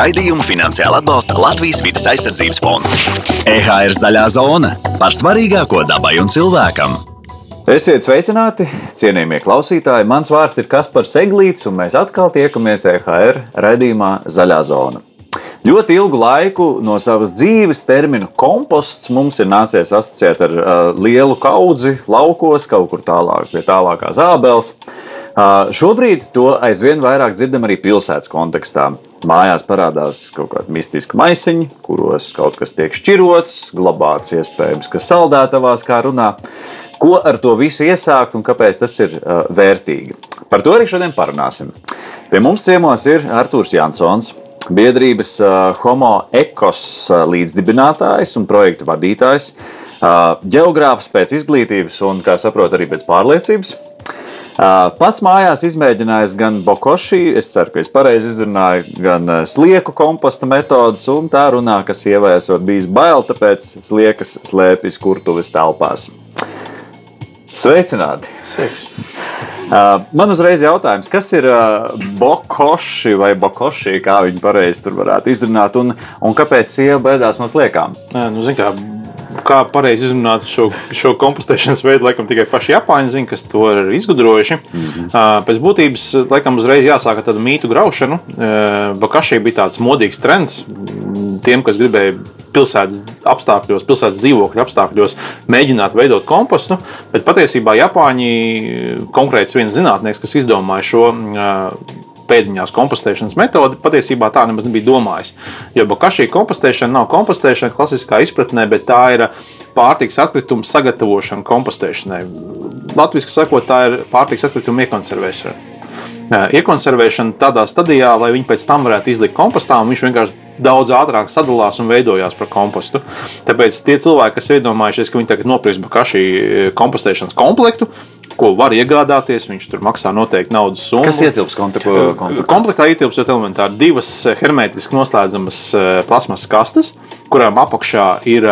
Raidījumu finansiāli atbalsta Latvijas vidas aizsardzības fonds. EHR zaļā zona par svarīgāko dabai un cilvēkam. Esiet sveicināti, cienījamie klausītāji. Mans vārds ir Kaspars Eglīts, un mēs atkal tiekamies EHR raidījumā Zaļā zona. Ļoti ilgu laiku no savas dzīves terminu komposts mums ir nācies asociēt ar uh, lielu kaudzi laukos, kaut kur tālāk pie tālākās ābeles. Uh, šobrīd to aizvien vairāk dzirdam arī pilsētas kontekstā. Mājās parādās kaut kādi mistiski maisiņi, kuros kaut kas tiek šķirots, glabāts iespējams, ka saldētavās, kā runā. Ko ar to visu iesākt un kāpēc tas ir uh, vērtīgi? Par to arī šodien parunāsim. Pie mums ciemos ir Artūrs Jansons, biedrības Homo Ekos līdzdibinātājs un projektu vadītājs, geogrāfs pēc izglītības un, kā saprotu, arī pēc pārliecības. Pats mājās izmēģinājis gan bokoši, es ceru, ka es pareizi izrunāju, gan slieku komposta metodas, un tā runā, ka sievai esot bijis bail, tāpēc sliekas slēpjas kurtuves telpās. Sveicināti! Sveiks. Man uzreiz jautājums, kas ir bokoši vai bokoši, kā viņi pareizi tur varētu izrunāt, un, un kāpēc sieva baidās no sliekām? Nē, nu, zin, kā, kā pareizi izrunāt šo, šo kompostēšanas veidu, laikam tikai paši Japāņi zina, kas to ir izgudrojuši. Mm -hmm. pēc būtības, laikam, uzreiz jāsāk ar tādu mītu graušanu. Bokoši bija tāds modīgs trends tiem, kas gribēja pilsētas apstākļos, pilsētas dzīvokļu apstākļos mēģināt veidot kompostu. Bet patiesībā Japāņi, konkrēts viens zinātnēks, kas izdomāja šo pēdiņās kompostēšanas metodi, patiesībā tā nemaz nebija domājis. Jo bakašī kompostēšana nav kompostēšana klasiskā izpratnē, bet tā ir pārtiks atkritumu sagatavošana kompostēšanai. Latvijas sakot, tā ir pārtiks atkritumu iekonservēšana. Iekonservēšana tādā stadijā, lai viņi pēc tam varētu izlikt kompostā, un viņš vienkārši daudz ātrāk sadalās un veidojās par kompostu. Tāpēc tie cilvēki, kas iedomājušies, ka viņi tagad nopirks bakašī kompostēšanas komplektu, ko var iegādāties, viņš tur maksā noteikti naudas summu. Kas ietilps komplektā? Komplektā ietilps elementāri divas hermetiski noslēdzamas plasmas kastes, kurām apakšā ir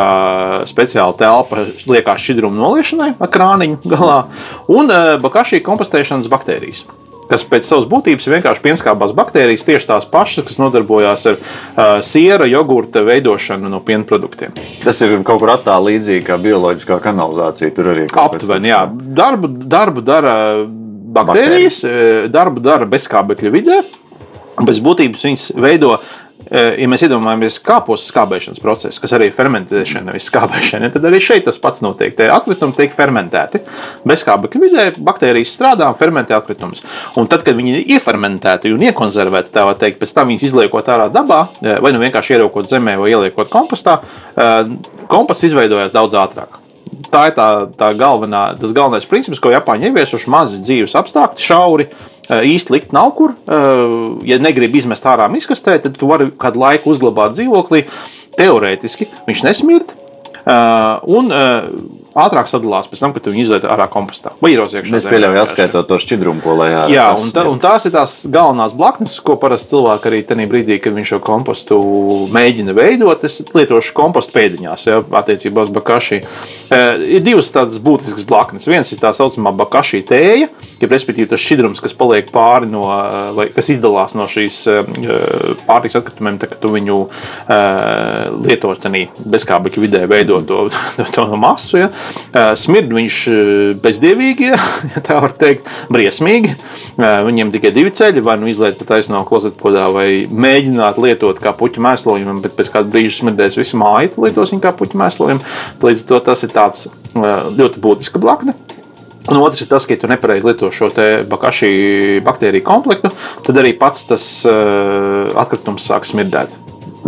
speciāla telpa liekās šķidrumu noliešanai ar krāniņu galā un bakašī kompostēšanas baktērijas kas pēc savas būtības ir vienkārši pienskābās baktērijas, tieši tās pašas, kas nodarbojās ar uh, siera, jogurta veidošanu no piena produktiem. Tas ir kaut kur attālināti līdzīgi kā bioloģiskā kanalizācija. Tur arī aptuveni, jā. Darbu, darbu dara baktērijas, baktērijas. darbu dara bezskābekļa vidē. Pēc būtības viņas veido ja mēs iedomājamies kāpostas skābēšanas procesu, kas arī ir fermentēšana, nevis skābēšana, tad arī šeit tas pats notiek. Tie atkritumi tiek fermentēti. Bez skābekļa vidē baktērijas strādā un fermentē atkritumus. Un tad, kad viņi ir iefermentēti un iekonservēti, tā var teikt, pēc tam viņus izliekot ārā dabā, vai nu vienkārši ieraukot zemē vai ieliekot kompostā, komposts izveidojas daudz ātrāk tā ir tā, tā galvenā, tas galvenais princips, ko Japāņi ieviesuši. Mazi dzīves apstākļi, šauri, īsti likt nav kur. Ja negribi izmest ārā miskastē, tad tu vari kādu laiku uzglabāt dzīvoklī. Teorētiski viņš nesmird. Un ātrāk sadalās pēc tam, kad viņi izlaiž ārā kompostā. Vai ir iekšā? Es pieļauju, atskaitot to šķidrumu, ko lai ārā. Jā, un, tā, un tās ir tās galvenās blaknes, ko parasti cilvēki arī tajā brīdī, kad viņš šo kompostu mēģina veidot, es lietošu kompostu pēdiņās, ja, attiecībā uz bakaši. E, ir divas tādas būtiskas blaknes. Viens ir tā saucamā bakaši tēja, ja respektīvi tas šķidrums, kas paliek pāri no, vai kas izdalās no šīs e, pārtiks atkritumiem, tad, kad tu viņu e, lietot bezkābekļa vidē, veidot to, to masu. Ja. Smird viņš bezdievīgi, ja tā var teikt, briesmīgi. Viņiem tikai divi ceļi, vai nu izliet pa taisno klozetpodā, vai mēģināt lietot kā puķu mēslojumu, bet pēc kāda brīža smirdēs visu māju, lietos viņu kā puķu mēslojumu. Līdz ar to tas ir tāds ļoti būtisks blakne. Un otrs ir tas, ka, ja tu nepareizi lieto šo bakaši baktēriju komplektu, tad arī pats tas uh, atkritums sāk smirdēt.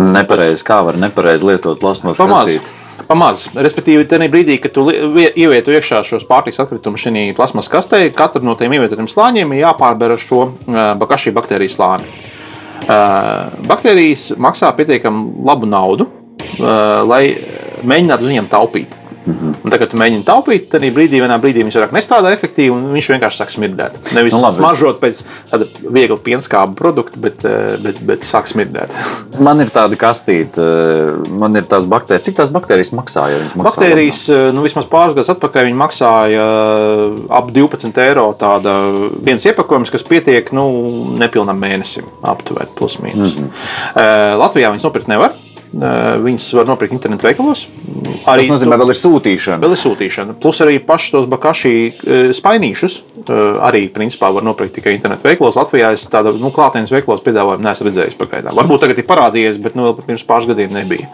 Nepareizi, kā var nepareizi lietot plasmas kastīti? Pamazs. Respektīvi, tajā brīdī, kad tu ievieto iekšā šos pārtiks atkritumus šajā plasmas kastē, katra no tiem ievietotiem slāņiem ir jāpārbēr ar šo bakašī baktēriju slāni. Baktērijas maksā pietiekami labu naudu, lai mēģinātu viņiem taupīt. -hmm. Un tagad, kad tu mēģini taupīt, tad brīdī, vienā brīdī viņš vairāk nestrādā efektīvi, un viņš vienkārši sāk smirdēt. Nevis Nu, labi. smaržot pēc tāda viegla pienskāba produkta, bet, eh, bet, bet sāk smirdēt. Man ir tāda kastīte, eh, man ir tās baktērijas. Cik tās baktērijas maksā? Ja viņas maksā Baktērijas, eh, nu, vismaz pāris gadus atpakaļ, maksāja ap 12 eiro. Tāda viens iepakojums, kas pietiek nu, nepilnam mēnesim, aptuveni plus mīnus. Mm -hmm. Latvijā viņas nopirkt nevar. Viņas var nopirkt internetu veikalos. Tas nozīmē, vēl ir sūtīšana. Vēl ir sūtīšana. Plus arī pašus tos bakaši eh, spainīšus arī principā var nopirkt tikai internetu veikalos. Latvijā es tādu nu, klātienes veikalos piedāvājumu neesmu redzējis pagaidām. Varbūt tagad ir parādījies, bet nu, vēl pirms pāris gadiem nebija.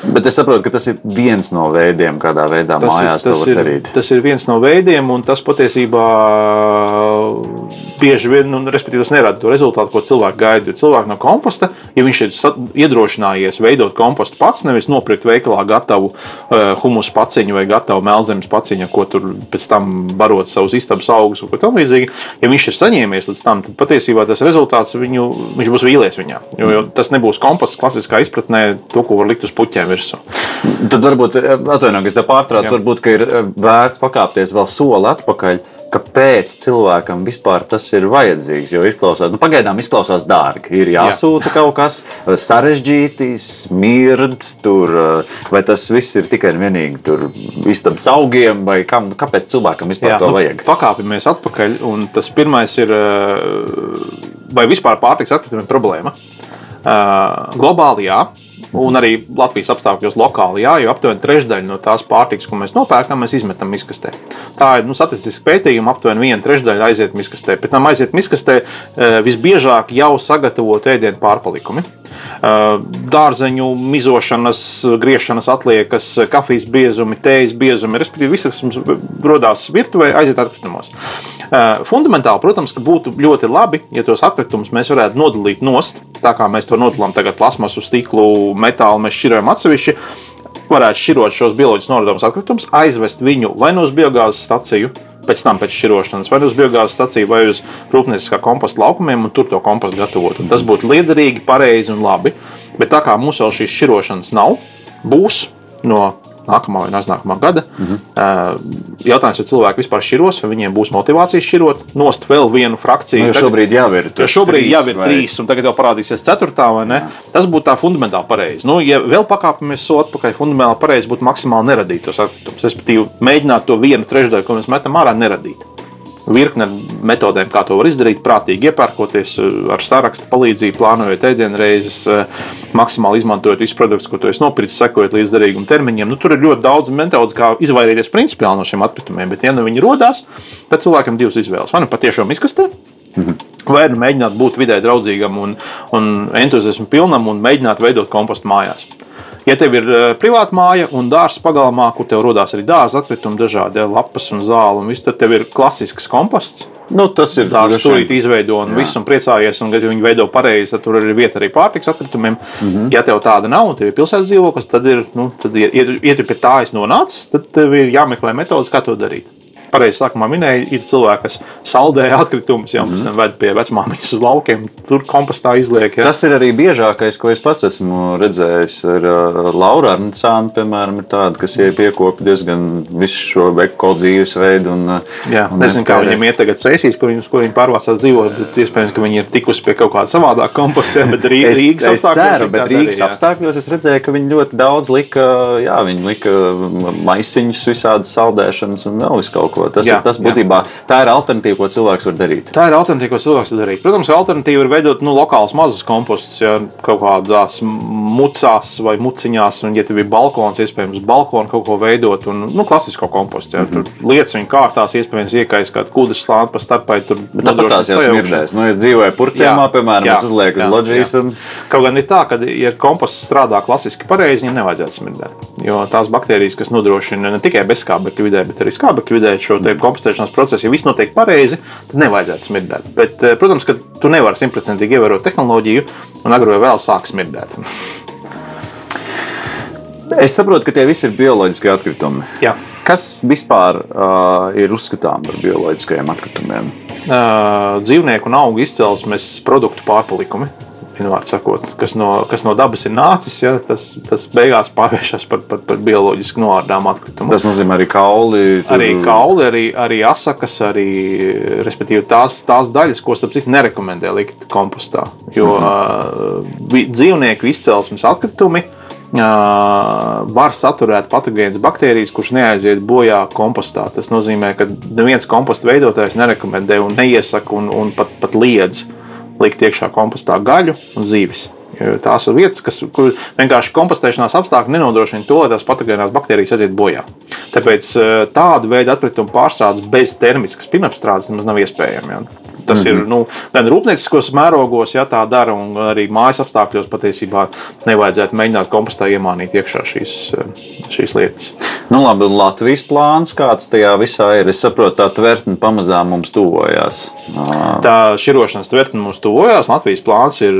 Bet es saprotu, ka tas ir viens no veidiem, kādā veidā Tas, ir, mājās to tas, var ir, darīt. tas ir viens no veidiem, un tas patiesībā bieži vien, nu, respektīvi, tas nerada to rezultātu, ko cilvēki gaida. Jo cilvēki no komposta, ja viņš ir iedrošinājies veidot kompostu pats, nevis nopirkt veikalā gatavu uh, humusu paciņu vai gatavu melnzemes paciņu, ko tur pēc tam barot savus istabas augus un ko tamlīdzīgi. Ja viņš ir saņēmies līdz tam, tad patiesībā tas rezultāts viņu, viņš būs vīlies viņā. Jo, jo tas nebūs komposts klasiskā izpratnē, to, ko var likt uz puķiem virsū. Tad varbūt, atvainojiet, ka es te pārtraucu, varbūt ka ir eh, vērts pakāpties vēl soli atpakaļ. Kāpēc cilvēkam vispār tas ir vajadzīgs? Jo izklausās, nu, pagaidām izklausās dārgi. Ir jāsūta kaut kas eh, sarežģīti, smirdz, tur, eh, vai tas viss ir tikai un vienīgi tur istabas augiem, vai kam, kāpēc cilvēkam vispār Jā, to nu, vajag? Pakāpjamies atpakaļ. un Tas pirmais ir, eh, vai vispār pārtiks atkritumiem problēma. Globāli jā, un arī Latvijas apstākļos lokāli jā, jo aptuveni trešdaļa no tās pārtikas, ko mēs nopērkam, mēs izmetam miskastē. Tā ir nu, statistiska pētījuma, aptuveni viena trešdaļa aiziet miskastē. Pēc tam aiziet miskastē visbiežāk jau sagatavot ēdienu pārpalikumi. Uh, Dārzeņu mizošanas, griešanas atliekas, kafijas biezumi, tējas biezumi, respektīvi, viss, kas mums radās virtuvē, aiziet atkritumos. Uh, Fundamentāli, protams, būtu ļoti labi, ja tos atkritumus mēs varētu nodalīt nost, tā kā mēs to nodalām tagad plasmasu, stiklu, metālu, mēs šķirojam atsevišķi. Varētu šķirot šos bioloģiski nodomus atkritumus, aizvest viņu vai nu uz biogāzes staciju, pēc tam pēc šķirošanas, vai nu uz biogāzes staciju, vai uz rūpnieciskā komposta laukumiem, un tur to kompostu gatavot. Un tas būtu liederīgi, pareizi un labi. Bet tā kā mums vēl šīs šķirošanas nav, būs no nākamā vai nākamā gada. Mm -hmm. Jautājums, vai cilvēki vispār šķiros, vai viņiem būs motivācija šķirot, nost vēl vienu frakciju. Nu, Tagad- šobrīd jau ir. Jo šobrīd trīs jau ir vai- trīs, un tagad jau parādīsies ceturtā, vai ne? Tas būtu tā fundamentāli pareizi. Nu, ja vēl pakāpjamies atpakaļ, fundamentāli pareizi būtu maksimāli neradīt tos atkritumus. Respektīvi, mēģināt to vienu trešdaļu, ko mēs metam ārā, neradīt. Virkne metodēm, kā to var izdarīt, prātīgi iepērkoties eh, ar sarakstu palīdzību, plānojot ēdienreizes, eh, maksimāli izmantojot visus produktus, ko tu esi nopircis, sekojot līdz derīguma termiņiem. Nu, tur ir ļoti daudz metodas, kā izvairīties principiāli no šiem atkritumiem, bet, ja nu viņi rodas, tad cilvēkam ir divas izvēles. Vai nu patiešām izkastē, Vai nu mēģināt būt vidē draudzīgam un, un entuziasmu pilnam un mēģināt veidot kompostu mājās. Ja tev ir uh, privāta māja un dārsts pagalmā, kur tev rodas arī dārza atkritumi, dažādi lapas un zāle, un viss, tad tev ir klasisks komposts. Nu, tas ir vien- stūrīt izveido un viss un priecājies, un kad viņi veido pareizi, tad tur ir vieta arī pārtiks atkritumiem. Mm. -hmm. Ja tev tāda nav un tev ir pilsētas dzīvoklis, tad ir, nu, tad, ja, ja, ja tu pie tā esi nonācis, tad tev ir jāmeklē metodas, kā to darīt. Pareizi sākumā minēja, ir cilvēki, kas saldē atkritumus, jau mm ved pie vecmāmiņas uz laukiem, tur kompostā izliek. Ja. Tas ir arī biežākais, ko es pats esmu redzējis. Ar uh, Lauru Arnēcānu, piemēram, ir tāda, kas ir piekopta diezgan visu šo eko dzīvesveidu. Un, uh, Jā, un nezinu, kā viņiem iet tagad sēsīs, kur viņi, kur viņi pārvācās dzīvot, bet iespējams, ka viņi ir tikusi pie kaut kāda savādāka kompostē, bet Rī- Es, Rīgas es ceru, apstākļos. bet viņi tā Rīgas jā. apstākļos es redzēju, ka viņi ļoti daudz lika, jā, viņi lika maisiņus, visādas saldēšanas un vēl visu kaut ko. Tas Jā, ir tas jā. būtībā, tā ir alternatīva, ko cilvēks var darīt. Tā ir alternatīva, ko cilvēks var darīt. Protams, alternatīva ir veidot nu, lokālus mazus kompostus, ja kaut kādās mucās vai muciņās, un, ja tev ir balkons, iespējams, balkonu kaut ko veidot, un nu, klasisko kompostu. Ja, tur lietas viņa kārtās, iespējams, iekais kādu kūdras slāni pa starpai. Tur Bet tāpat tās jau smirdēs. Nu, es dzīvoju Purcēmā, Jā, piemēram, jā, es uzlieku uz jā, loģijas. jā. Un... Kaut gan ir tā, ka, ja komposts strādā klasiski pareizi, viņam nevajadzētu smirdēt. Jo tās baktērijas, kas nodrošina ne tikai bezskābekļa vidē, bet arī skābekļa vidē šo te kompostēšanas procesu, ja viss notiek pareizi, tad nevajadzētu smirdēt. Bet, eh, protams, ka tu nevari simtprocentīgi ievērot tehnoloģiju, un agrāk vai vēl sāk smirdēt. Es saprotu, ka tie visi ir bioloģiski atkritumi. Jā. Kas vispār uh, ir uzskatām par bioloģiskajiem atkritumiem? Uh, dzīvnieku un augu izcelsmes produktu pārpalikumi. Vienu vārdu sakot, kas no, kas no dabas ir nācis, ja, tas, tas beigās pārvēršas par, par, par bioloģiski noārdām atkritumu. Tas nozīmē arī kauli. Tur... Arī kauli, arī, arī asakas, arī tās, tās daļas, ko starp citu nerekomendē likt kompostā. Jo mhm. uh, dzīvnieku izcelsmes atkritumi var saturēt patogēnas baktērijas, kuras neaiziet bojā kompostā. Tas nozīmē, ka neviens komposta veidotājs nerekomendē un neiesaka un, un pat, pat liedz likt iekšā kompostā gaļu un zīves. Tās ir vietas, kas, kur vienkārši kompostēšanās apstākļi nenodrošina to, lai tās patogēnās baktērijas aiziet bojā. Tāpēc tādu veidu atkritumu pārstrādes bez termiskas pirmapstrādes nemaz nav iespējama. Ja. Tas mm -hmm. ir nu, gan rūpnieciskos mērogos, ja tā dara, un arī mājas apstākļos patiesībā nevajadzētu mēģināt kompostā iemānīt iekšā šīs, šīs lietas. Nu, labi, un Latvijas plāns kāds tajā visā ir? Es saprotu, tā tvertne pamazām mums tuvojās. Tā šķirošanas tvertne mums tuvojās. Latvijas plāns ir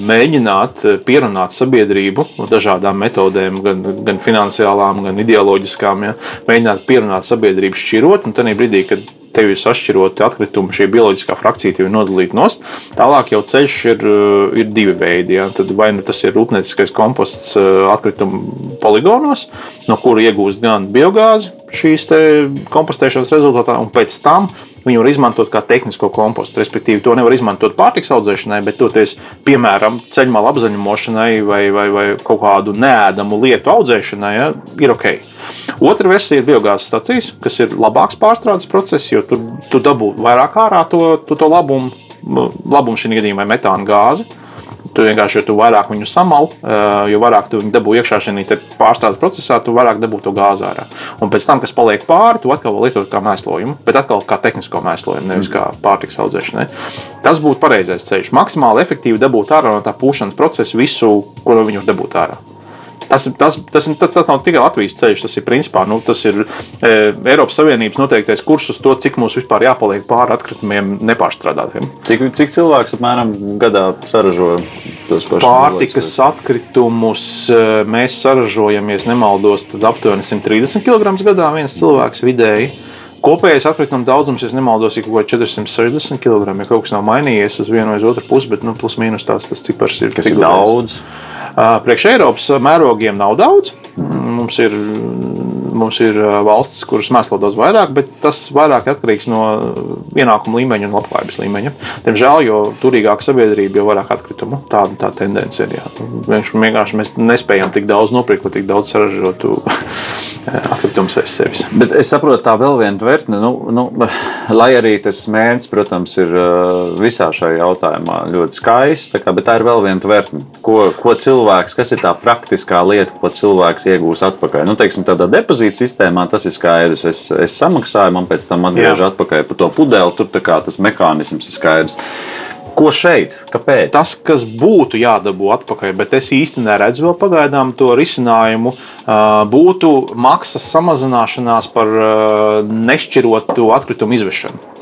mēģināt pierunāt sabiedrību dažādām metodēm, gan, gan finansiālām, gan ideoloģiskām. Ja? Mēģināt pierunāt sabiedrību šķirot, un tad brīdī, kad tev ir sašķiroti atkritumi, šī bioloģiskā frakcija tev ir nodalīta nost. Tālāk jau ceļš ir, eh, ir divi veidi. Ja? Tad vai nu tas ir rūpnieciskais komposts eh, atkritumu poligonos, no kura iegūst gan biogāzi šīs kompostēšanas rezultātā, un pēc tam Viņu var izmantot kā tehnisko kompostu. Respektīvi, to nevar izmantot pārtiks audzēšanai, bet toties, piemēram, ceļmalu apzaļumošanai vai, vai, vai kaut kādu neēdamu lietu audzēšanai, ja, ir ok. Otra versija ir biogāzes stacijas, kas ir labāks pārstrādes process, jo tu, tu dabū vairāk ārā to, to, to labumu, labumu šī gadījumā metāna gāzi. Tu vienkārši, jo tu vairāk viņu samal, jo vairāk tu viņu dabū iekšā šajā pārstrādes procesā, tu vairāk dabū to gāzi ārā. Un pēc tam, kas paliek pāri, tu atkal lietot kā mēslojumu, bet atkal kā tehnisko mēslojumu, nevis kā pārtiks audzēšanai. Tas būtu pareizais ceļš. Maksimāli efektīvi dabūt ārā no tā pūšanas procesa visu, ko no viņu dabūt ārā. Tas, tas, tas, tas, tas nav tikai Latvijas ceļš, tas ir principā nu, tas ir, e, Eiropas Savienības noteiktais kurs uz to, cik mums vispār jāpaliek pāri atkritumiem nepārstrādātiem. Cik, cik cilvēks apmēram gadā saražo tos pašus pārtikas atkritumus? E, mēs saražojam, ja nemaldos, aptuveni 130 kg gadā viens cilvēks vidēji. Kopējais atkrituma daudzums, ja nemaldos, ir kaut kāds 460 kg. Ja kaut kas nav mainījies uz vienu vai otru pusi, bet nu, plus mīnus tās tas cipars ir. Tas ir daudz. daudz. Priekš Eiropas mērogiem nav daudz. Mums ir, mums ir valstis, kuras mēslo daudz vairāk, bet tas vairāk atkarīgs no ienākuma līmeņa un labklājības līmeņa. Diemžēl, jo turīgāka sabiedrība, jo vairāk atkritumu. Tāda tā tendence ir. Jā. Vienkārši mēs nespējam tik daudz nopirkt, tik daudz saražotu atkritumus aiz sevis. Bet es saprotu, tā vēl viena tvertne, nu, nu, lai arī tas mērķis, protams, ir visā šajā jautājumā ļoti skaists, kā, bet tā ir vēl viena tvertne. Ko, ko cilvēks, kas ir tā praktiskā lieta, ko cilvēks iegūs atpakaļ. Nu, teiksim, tādā depozīta sistēmā tas ir skaidrs. Es, es samaksāju, man pēc tam atgriež atpakaļ par to pudeli. Tur tas mehānisms ir skaidrs. Ko šeit? Kāpēc? Tas, kas būtu jādabū atpakaļ, bet es īsti neredzu vēl pagaidām to risinājumu, būtu maksas samazināšanās par nešķirotu atkritumu izvešanu.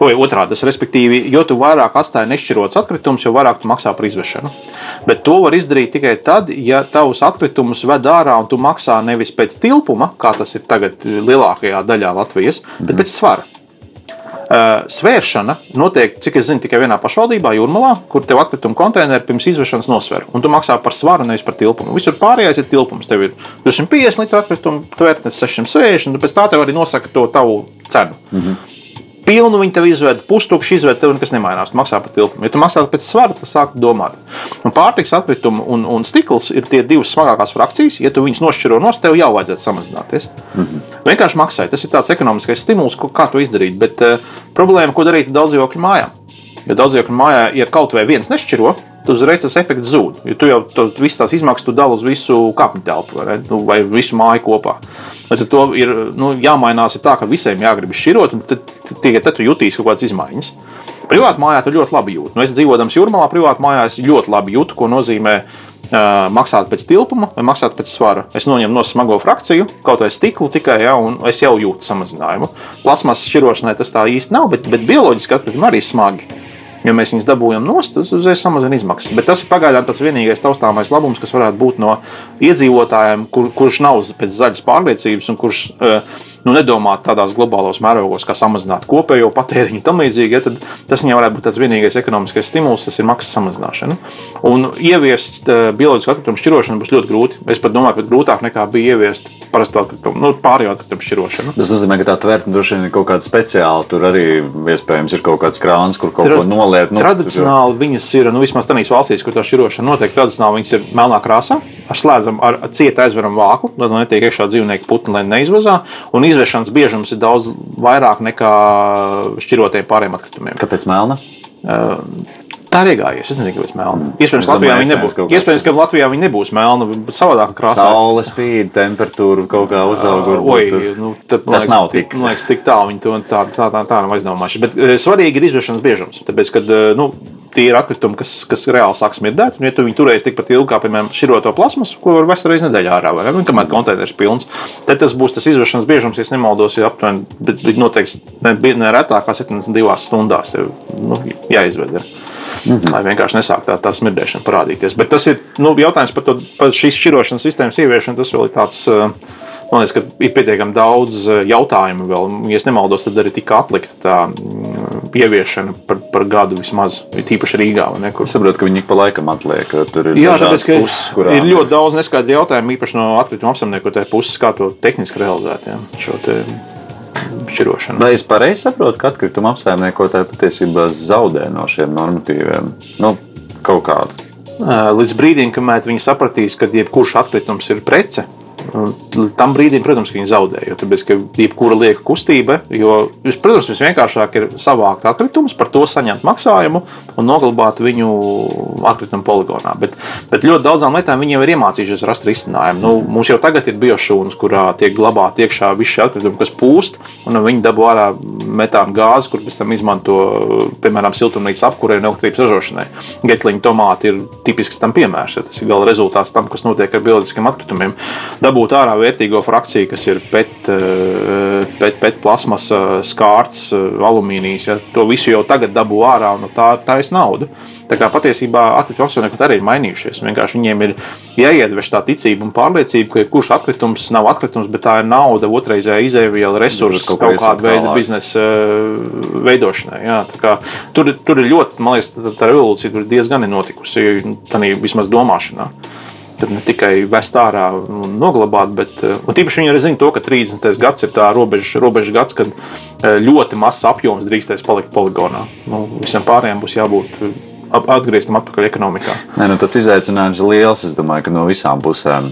Vai otrādi, tas respektīvi, jo vairāk atstāji nešķirots atkritumus, jo vairāk tu maksā par izvešanu. Bet to var izdarīt tikai tad, ja tavus atkritumus ved ārā un tu maksā nevis pēc tilpuma, kā tas ir tagad lielākajā daļā Latvijas, bet mhm. pēc svara. Svēršana notiek, cik es zinu, tikai vienā pašvaldībā, Jūrmalā, kur tev atkrituma konteineri pirms izvešanas nosver. Un tu maksā par svaru, nevis par tilpumu. Visur pārējais ir tilpums. Tev ir 250 litru atkrituma, tvērtnes 660, un pēc tā tev arī nosaka to tavu cenu. -hmm pilnu viņi tev izved, pustukšu izved, tev nekas nemainās. Tu maksā par tilpumu. Ja tu maksā pēc svara, tad sāk domāt. Un pārtiks atkritumi un, un stikls ir tie divas smagākās frakcijas. Ja tu viņus nošķiro no tev, jau vajadzētu samazināties. Mm -hmm. Vienkārši maksāj. Tas ir tāds ekonomiskais stimuls, kā to izdarīt. Bet uh, problēma, ko darīt daudz dzīvokļu mājām. Ja daudz dzīvokļu mājā, ja kaut vai viens nešķiro, uzreiz tas efekts zūd. Jo tu jau to, visas tās izmaksas dali uz visu kāpņu telpu vai, nu, vai visu māju kopā. Līdz ar to ir nu, jāmainās ir tā, ka visiem jāgrib šķirot, un tad, tikai tad tu jutīsi kaut kādas izmaiņas. Privātā mājā tu ļoti labi jūti. Nu, es dzīvoju Jūrmālā, privātā mājā es ļoti labi jūtu, ko nozīmē uh, maksāt pēc tilpuma vai maksāt pēc svara. Es noņemu no smago frakciju, kaut vai stiklu tikai, ja, un es jau jūtu samazinājumu. Plasmas šķirošanai tas tā īsti nav, bet, bet bioloģiski atkritumi arī smagi. Ja mēs viņus dabūjam nost, tas uzreiz samazina izmaksas. Bet tas ir pagaidām tas vienīgais taustāmais labums, kas varētu būt no iedzīvotājiem, kur, kurš nav pēc zaļas pārliecības un kurš uh, nu, nedomāt tādās globālos mērogos, kā samazināt kopējo patēriņu un tam līdzīgi, ja, tad tas viņam varētu būt tāds vienīgais ekonomiskais stimuls, tas ir maksas samazināšana. Un ieviest uh, bioloģisku atkritumu šķirošanu būs ļoti grūti. Es pat domāju, ka grūtāk nekā bija ieviest parasto atkritumu, nu, pārējo atkritumu šķirošanu. Tas nozīmē, ka tā tvērtne droši vien ir kaut kāda speciāla. Tur arī iespējams ir kaut kāds krāns, kur kaut Tra ko noliet. Nu, tradicionāli tur... viņas ir, nu, vismaz tādās valstīs, kur tā šķirošana notiek, tradicionāli viņas ir melnā krāsā. Ar slēdzam, ar cietu aizveram vāku, lai netiek iekšā dzīvnieku putni, lai neizvazā. Un izvešanas biežums ir daudz vairāk nekā šķirotiem pārējiem atkritumiem. Kāpēc melna? Uh, Tā ir iegājies. Es nezinu, kāpēc melna. Iespējams, Latvijā viņi nebūs. Iespējams, ka Latvijā viņi nebūs melna, bet savādāk krāsā. Saule spīd, temperatūra kaut kā uzauga. Nu, tad, tas liekas, nav tik. Man liekas, tik tālu viņi to tā, tā, tā, tā nav aizdomājuši. Bet svarīgi ir izvešanas biežums. Tāpēc, kad, nu, tie ir atkritumi, kas, kas reāli sāk smirdēt. Un, ja tu viņu turēsi tikpat ilgi, kā, piemēram, šķiroto plasmasu, ko var vest reizes nedēļā ārā, vai ne? Kamēr konteiners ir pilns, tad tas būs tas izvešanas biežums, ja nemaldos, ir aptuveni, bet noteikti ne, ne retāk kā 72 stundās jau, nu, jāizved. Ir. Mm -hmm. Lai vienkārši nesāk tā, tā smirdēšana parādīties. Bet tas ir nu, jautājums par, to, par šīs šķirošanas sistēmas ieviešanu. Tas vēl ir tāds. Uh, Man liekas, ka ir pietiekami daudz uh, jautājumu vēl. Ja nemaldos, tad arī tika atlikta tā mm, ieviešana par, par gadu vismaz. Tīpaši Rīgā. Es saprotu, ka viņi pa laikam atliek. Tur ir, Jā, tāpēc, puses, kurām... ir ļoti daudz neskaidru jautājumu, īpaši no atkrituma apsaimniekotāja puses, kā to tehniski realizēt. Ja, šo te šķirošanu. Vai es pareizi saprotu, ka atkrituma apsaimniekotāji patiesībā zaudē no šiem normatīviem nu, kaut kādu? Līdz brīdim, kamēr viņi sapratīs, ka jebkurš atkritums ir prece, Tam brīdim, protams, viņi zaudēja. Tāpēc, ka jebkura lieka kustība, jo, protams, visvienkāršāk ir savākt atkritumus, par to saņemt maksājumu un noglabāt viņu atkritumu poligonā. Bet, bet ļoti daudzām lietām viņi jau ir iemācījušies rast risinājumu. Nu, mums jau tagad ir biošūnas, kurā tiek glabāti iekšā visi šie atkritumi, kas pūst, un viņi dabū ārā metāna gāzi, kur pēc tam izmanto, piemēram, siltumnīcas apkurei un elektrības ražošanai. Getliņa tomāti ir tipisks tam piemērs. Ja tas ir gala rezultāts tam, kas notiek ar bioloģiskiem atkritumiem. Dabūt dabūt ārā vērtīgo frakciju, kas ir pet, eh, pet, pet plasmas, skārts, alumīnijas. Ja, to visu jau tagad dabū ārā un tā ir taisa nauda. Tā kā patiesībā atkritumu apsaimnieki arī ir mainījušies. Vienkārši viņiem ir jāiedvež tā ticība un pārliecība, ka kurš atkritums nav atkritums, bet tā ir nauda, otrreizēja izēviela, resursi kaut, kaut kāda veida biznesa eh, veidošanai. Jā, tur, tur ir ļoti, man liekas, tā revolūcija tur diezgan ir notikusi, tā vismaz domāšanā. Tur ne tikai vest ārā un noglabāt, bet eh, tīpaši viņi arī zina to, ka 30. gads ir tā robeža, robeža gads, kad eh, ļoti mazs apjoms drīkstēs palikt poligonā. Nu, visam pārējiem būs jābūt atgrieztam atpakaļ ekonomikā. Nē, nu, tas izaicinājums ir liels. Es domāju, ka no visām pusēm.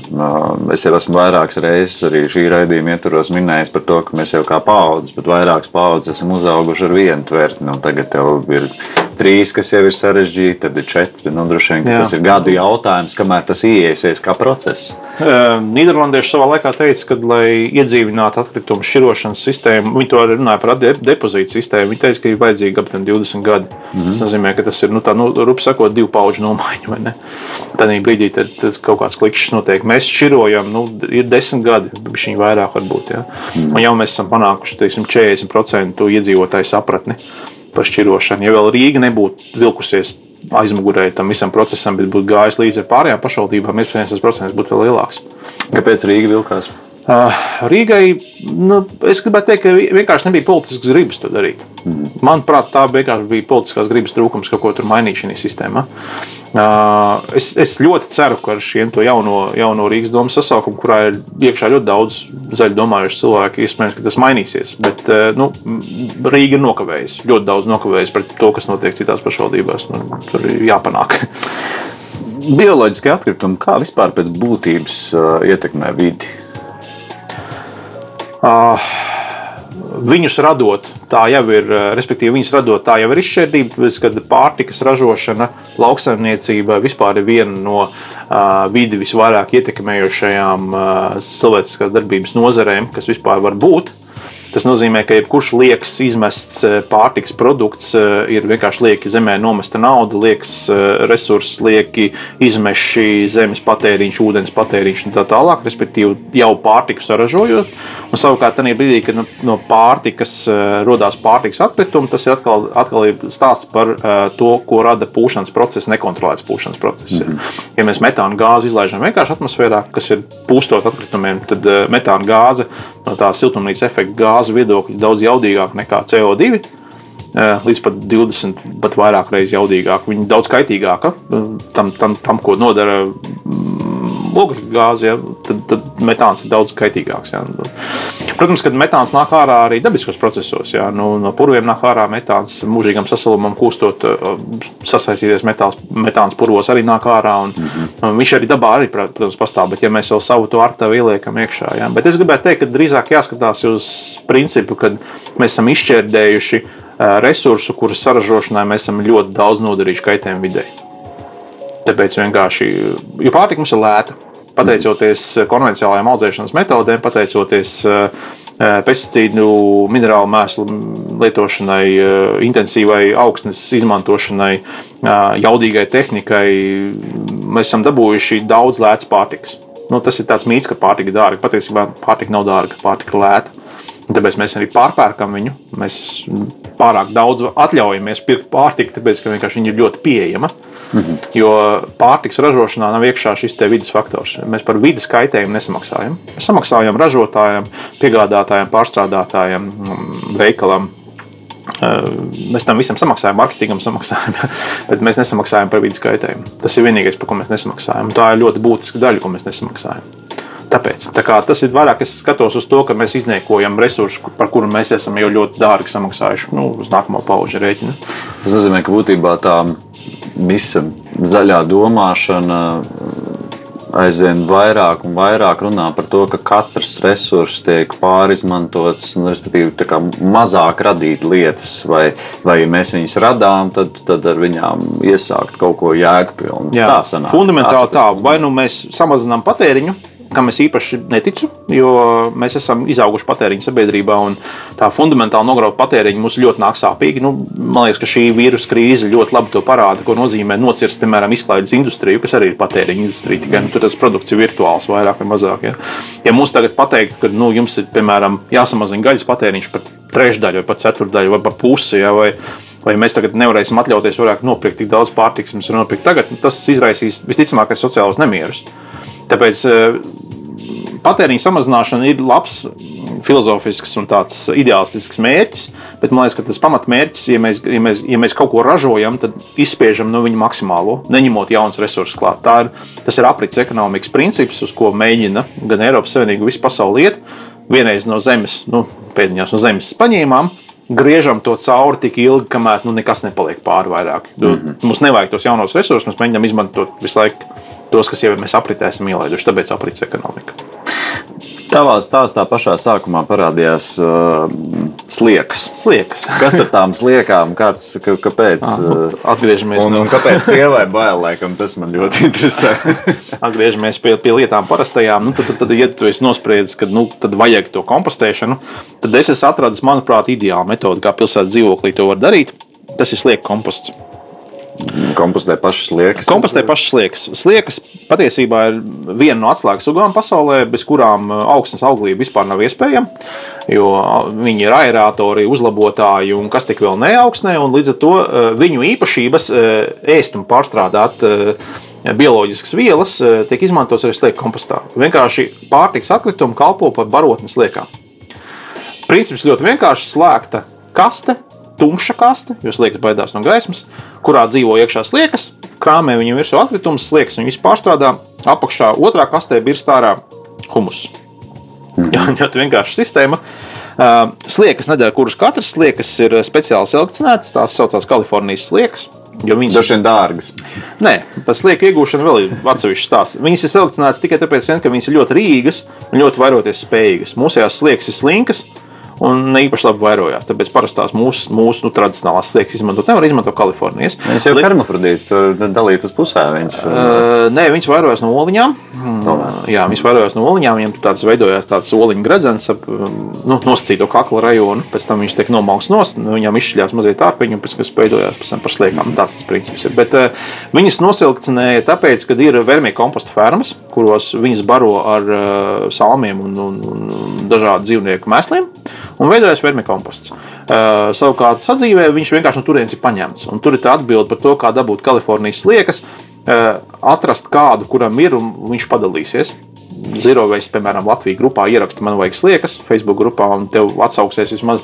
Es jau esmu vairākas reizes arī šī raidījuma ietvaros minējis par to, ka mēs jau kā paudzes, bet vairākas paudzes esam uzauguši ar vienu tvertni. Nu, tagad jau ir trīs, kas jau ir sarežģīti, tad ir četri. Nu, droši vien tas ir gadu jautājums, kamēr tas ieiesies kā process. Nīderlandieši savā laikā teica, ka, lai iedzīvinātu atkritumu šķirošanas sistēmu, viņi to arī runāja par depozītu sistēmu. Viņi teica, ka ir vajadzīgi aptuveni 20 gadi. Mm -hmm. Tas nozīmē, ka tas ir nu, tā, nu, rupi sakot, divu pauģu nomaiņa. Tad brīdī tad, tad kaut kāds klikšķis notiek. Mēs šķirojam, nu, ir desmit gadi, viņa vairāk varbūt. Ja? Mm. Un jau mēs esam panākuši teiksim, 40% iedzīvotāju sapratni par šķirošanu. Ja vēl Rīga nebūtu vilkusies aizmugurē tam visam procesam, bet būtu gājis līdzi ar pārējām pašvaldībām, iespējams, tas procents būtu vēl lielāks. Kāpēc Rīga vilkās? Uh, Rīgai, nu, es gribētu teikt, ka vienkārši nebija politiskas gribas to darīt. Mm. Manuprāt, tā vienkārši bija politiskās gribas trūkums, kaut ko tur mainīt šajā sistēmā. Uh, es, es ļoti ceru, ka ar šiem jauno, jauno Rīgas domu sasaukumu, kurā ir iekšā ļoti daudz zaļu domājušu cilvēku, iespējams, ka tas mainīsies. Bet uh, nu, Rīga ir nokavējusi, ļoti daudz nokavējusi pret to, kas notiek citās pašvaldībās. Nu, tur ir jāpanāk. Bioloģiskie atkritumi kā vispār pēc būtības uh, ietekmē vidi? Uh, viņus radot, tā jau ir, respektīvi, viņus radot, tā jau ir izšķērdība, kad pārtikas ražošana, lauksaimniecība vispār ir viena no uh, vidi visvairāk ietekmējošajām uh, cilvēciskās darbības nozarēm, kas vispār var būt. Tas nozīmē, ka jebkurš liekas izmests eh, pārtiks produkts eh, ir vienkārši lieki zemē nomesta nauda, liekas eh, resursi, lieki izmeši, zemes patēriņš, ūdens patēriņš un tā tālāk. Respektīvi, jau pārtiku saražojot. Un savukārt, tajā brīdī, kad no, no pārtikas radās pārtikas atkritumi, tas ir atkal, atkal ir stāsts par to, ko rada pūšanas process, nekontrolēts pūšanas process. Mm -hmm. Ja mēs metāna gāzi izlaižam vienkārši atmosfērā, kas ir pūstot atkritumiem, tad metāna gāze no tā siltumnīca efekta gāzu viedokļa daudz jaudīgāk nekā CO2. Eh, līdz pat 20, pat vairāk reizes jaudīgāk. Viņa daudz kaitīgāka tam, tam, tam ko nodara ogļu gāzi, ja, tad, tad metāns ir daudz kaitīgāks. Ja. Protams, ka metāns nāk ārā arī dabiskos procesos. Ja. Nu, no purviem nāk ārā metāns, mūžīgam sasalumam, kūstot, sasaistīties metāls, metāns purvos arī nāk ārā. Un, mm -hmm. Viņš arī dabā arī, protams, pastāv, bet ja mēs jau savu to artavu ieliekam iekšā. Ja. Bet es gribētu teikt, ka drīzāk jāskatās uz principu, kad mēs esam izšķērdējuši resursu, kuras saražošanai mēs esam ļoti daudz nodarījuši kaitējumu videi. Tāpēc vienkārši, jo pārtika mums ir lēta, pateicoties konvencionālajām audzēšanas metodēm, pateicoties eh, eh, pesticīdu, minerālu mēslu lietošanai, eh, intensīvai augsnes izmantošanai, jaudīgai tehnikai, mēs esam dabūjuši daudz lētas pārtikas. Nu, tas ir tāds mīts, ka pārtika ir dārga. Patiesībā pārtika nav dārga, pārtika lēta. Tāpēc mēs arī pārpērkam viņu. Mēs pārāk daudz atļaujamies pirkt pārtiku, tāpēc ka viņa ir ļoti pieejama. Uh, Mhm. Jo pārtiks ražošanā nav iekšā šis vidas faktors. Mēs par vidas kaitējumu nesamaksājam. Mēs samaksājam ražotājiem, piegādātājiem, pārstrādātājiem, mm, veikalam. Mēs tam visam samaksājam, marketingam samaksājam, bet mēs nesamaksājam par vidas kaitējumu. Tas ir vienīgais, par ko mēs nesamaksājam. Tā ir ļoti būtiska daļa, ko mēs nesamaksājam. Tāpēc tā tas ir vairāk. Es skatos uz to, ka mēs izniekojam resursus, par kuriem mēs esam jau ļoti dārgi samaksājuši nu, uz nākamo pauģu rēķinu. Tas nozīmē, ka būtībā tā visa zaļā domāšana aizvien vairāk un vairāk runā par to, ka katrs resurs tiek pārizmantots, un, respektīvi, mazāk radīt lietas, vai, vai ja mēs viņus radām, tad, tad ar viņām iesākt kaut ko jēgpilnu. Tā sanāk. Fundamentāli tā, vai nu mēs samazinām patēriņu, kam es īpaši neticu, jo mēs esam izauguši patēriņa sabiedrībā, un tā fundamentāli nograut patēriņu mums ļoti nāk sāpīgi. Nu, man liekas, ka šī vīrusu krīze ļoti labi to parāda, ko nozīmē nocirst, piemēram, izklaides industriju, kas arī ir patēriņa industrija. Tikai nu, tur tas produkts ir virtuāls vairāk vai mazāk. Ja, ja mums tagad pateikt, ka nu, jums ir piemēram jāsamazina gaļas patēriņš par trešdaļu vai pat ceturdaļu vai par pusi. Ja, vai, vai mēs tagad nevarēsim atļauties vairāk nopirkt tik daudz pārtikas, mums ir nopirkt tagad, tas izraisīs visticamāk sociālus nemierus. Tāpēc eh, patēriņa samazināšana ir labs filozofisks un tāds ideālistisks mērķis, bet man liekas, ka tas pamatmērķis, ja mēs, ja mēs, ja mēs kaut ko ražojam, tad izspiežam no viņa maksimālo, neņemot jaunus resursus klāt. Tā ir, tas ir aprits ekonomikas princips, uz ko mēģina gan Eiropas Savienība, gan visa pasaule iet. Vienreiz no zemes, nu, pēdiņās no zemes paņēmām, griežam to cauri tik ilgi, kamēr nu, nekas nepaliek pāri vairāk. Mm -hmm. Mums nevajag tos jaunos resursus, mēs mēģinām izmantot visu laiku tos, kas jau mēs apritē esam ielaiduši. Tāpēc aprits ekonomika. Tavā stāstā pašā sākumā parādījās uh, sliekas. sliekas. Kas ar tām sliekām? Kāds, ka, kāpēc? Ah, nu, atgriežamies un, no... un kāpēc sievai bail, laikam, tas man ļoti interesē. atgriežamies pie, pie lietām parastajām. Nu, tad, tad, tad, ja tu esi nospriedzis, ka nu, vajag to kompostēšanu, tad es esmu atradis, manuprāt, ideālu metodi, kā pilsētas dzīvoklī to var darīt. Tas ir slieku komposts. Kompostē pašas liekas. Kompostē pašas liekas. Sliekas patiesībā ir viena no atslēgas sugām pasaulē, bez kurām uh, augstnes auglība vispār nav iespējama. Jo uh, viņi ir aerātori, uzlabotāji un kas tik vēl neaugsnē. Līdz ar to uh, viņu īpašības ēst un pārstrādāt bioloģiskas vielas tiek izmantotas arī slieku kompostā. Vienkārši pārtiks atkritumi kalpo par barotnes liekām. Princips ļoti vienkārši slēgta kaste tumša kaste, jo sliekas baidās no gaismas, kurā dzīvo iekšā sliekas, krāmē viņam virsū atkritumus, sliekas viņu pārstrādā, apakšā otrā kastē ir stārā humus. Mm. Jā, ļoti vienkārša sistēma. Uh, sliekas nedara, kuras katrs sliekas ir speciāli selekcionētas, tās saucās Kalifornijas sliekas. Jo viņas ir dārgas. Nē, par slieku iegūšanu vēl ir atsevišķs stāsts. Viņas ir selekcionētas tikai tāpēc, vien, ka viņas ir ļoti rīgas un ļoti vairoties spējīgas. Mūsējās sliekas ir slinkas, un ne īpaši labi vairojās. Tāpēc parastās mūsu, mūsu nu, tradicionālās sliekas izmantot nevar izmantot Kalifornijas. Viņas jau ir hermafrodītas, tur dalītas pusē. Viņas, uh, nē, viņas vairojās no oliņām. Oh. Jā, viņas vairojās no oliņām. Viņam tāds veidojās tāds oliņu gredzens ap nu, nosacīto kakla rajonu. Pēc tam viņš tiek nomauks nost, nu, viņam izšķiļās mazliet ārpiņu, pēc tam veidojās pēc tam par sliekām. Tāds tas princips ir. Bet uh, viņas nosilkcinēja tāpēc, ka ir vermija komposta fermas, kuros viņas baro ar uh, salmiem un, un, un dažādu dzīvnieku mēsliem un veidojas vermikomposts. Uh, savukārt, sadzīvē viņš vienkārši no turienes ir paņemts. Un tur ir tā atbilde par to, kā dabūt Kalifornijas sliekas, uh, atrast kādu, kuram ir, un viņš padalīsies. Waste, piemēram, Latvijas grupā ieraksta, man vajag sliekas, Facebook grupā, un tev atsauksies vismaz